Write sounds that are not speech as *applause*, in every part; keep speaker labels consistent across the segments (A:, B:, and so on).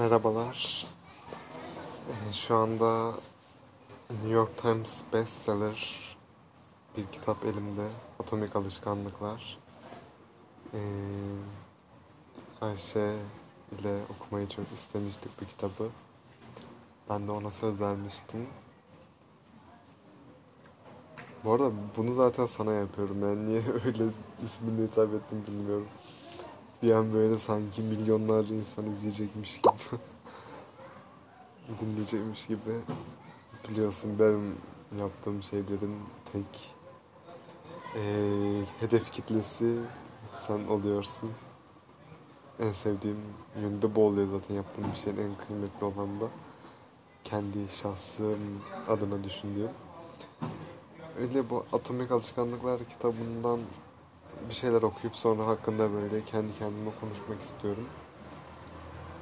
A: Merhabalar. Ee, Şu anda New York Times bestseller bir kitap elimde. Atomik Alışkanlıklar. Ee, Ayşe ile okumayı çok istemiştik bu kitabı. Ben de ona söz vermiştim. Bu arada bunu zaten sana yapıyorum. Ben niye *laughs* öyle ismini hitap ettim bilmiyorum. Bir an böyle sanki milyonlarca insan izleyecekmiş gibi. *laughs* dinleyecekmiş gibi. Biliyorsun benim yaptığım şeylerin tek eee, hedef kitlesi sen oluyorsun. En sevdiğim yönü de bu oluyor zaten yaptığım bir şeyin en kıymetli olan da kendi şahsım adına düşündüğüm. Öyle bu Atomik Alışkanlıklar kitabından bir şeyler okuyup sonra hakkında böyle kendi kendime konuşmak istiyorum.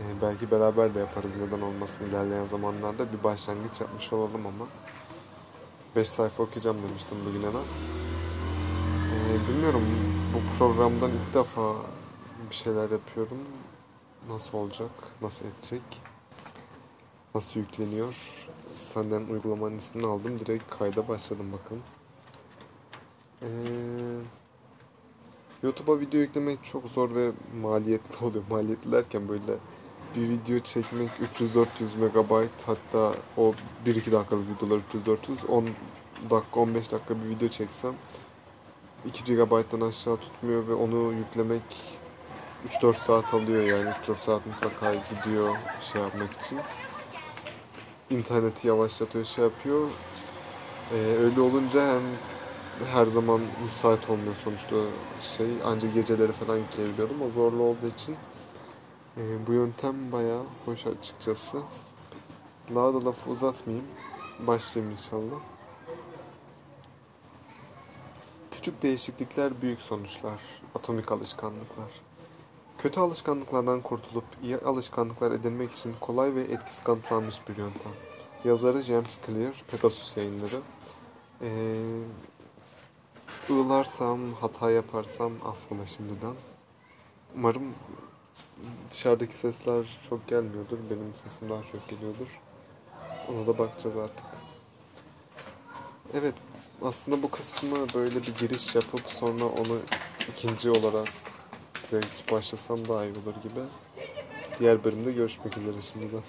A: Ee, belki beraber de yaparız neden olmasın ilerleyen zamanlarda bir başlangıç yapmış olalım ama 5 sayfa okuyacağım demiştim bugün en az. Ee, bilmiyorum bu programdan ilk defa bir şeyler yapıyorum. Nasıl olacak? Nasıl edecek? Nasıl yükleniyor? Senden uygulamanın ismini aldım. Direkt kayda başladım bakalım. Ee, YouTube'a video yüklemek çok zor ve maliyetli *laughs* oluyor. Maliyetli derken böyle bir video çekmek 300-400 megabayt hatta o 1-2 dakikalık videolar 300-400 10 dakika 15 dakika bir video çeksem 2 GB'dan aşağı tutmuyor ve onu yüklemek 3-4 saat alıyor yani 3-4 saat mutlaka gidiyor şey yapmak için. İnterneti yavaşlatıyor şey yapıyor. Ee, öyle olunca hem her zaman müsait olmuyor sonuçta. Şey ancak geceleri falan yükleyebiliyordum o zorlu olduğu için e, bu yöntem bayağı hoş açıkçası. Daha da lafı uzatmayayım. Başlayayım inşallah. Küçük değişiklikler büyük sonuçlar atomik alışkanlıklar. Kötü alışkanlıklardan kurtulup iyi alışkanlıklar edinmek için kolay ve etkisi kanıtlanmış bir yöntem. Yazarı James Clear Pegasus yayınları. Ee, Iğlarsam, hata yaparsam affola şimdiden. Umarım dışarıdaki sesler çok gelmiyordur. Benim sesim daha çok geliyordur. Ona da bakacağız artık. Evet, aslında bu kısmı böyle bir giriş yapıp sonra onu ikinci olarak direkt başlasam daha iyi olur gibi. Diğer bölümde görüşmek üzere şimdiden.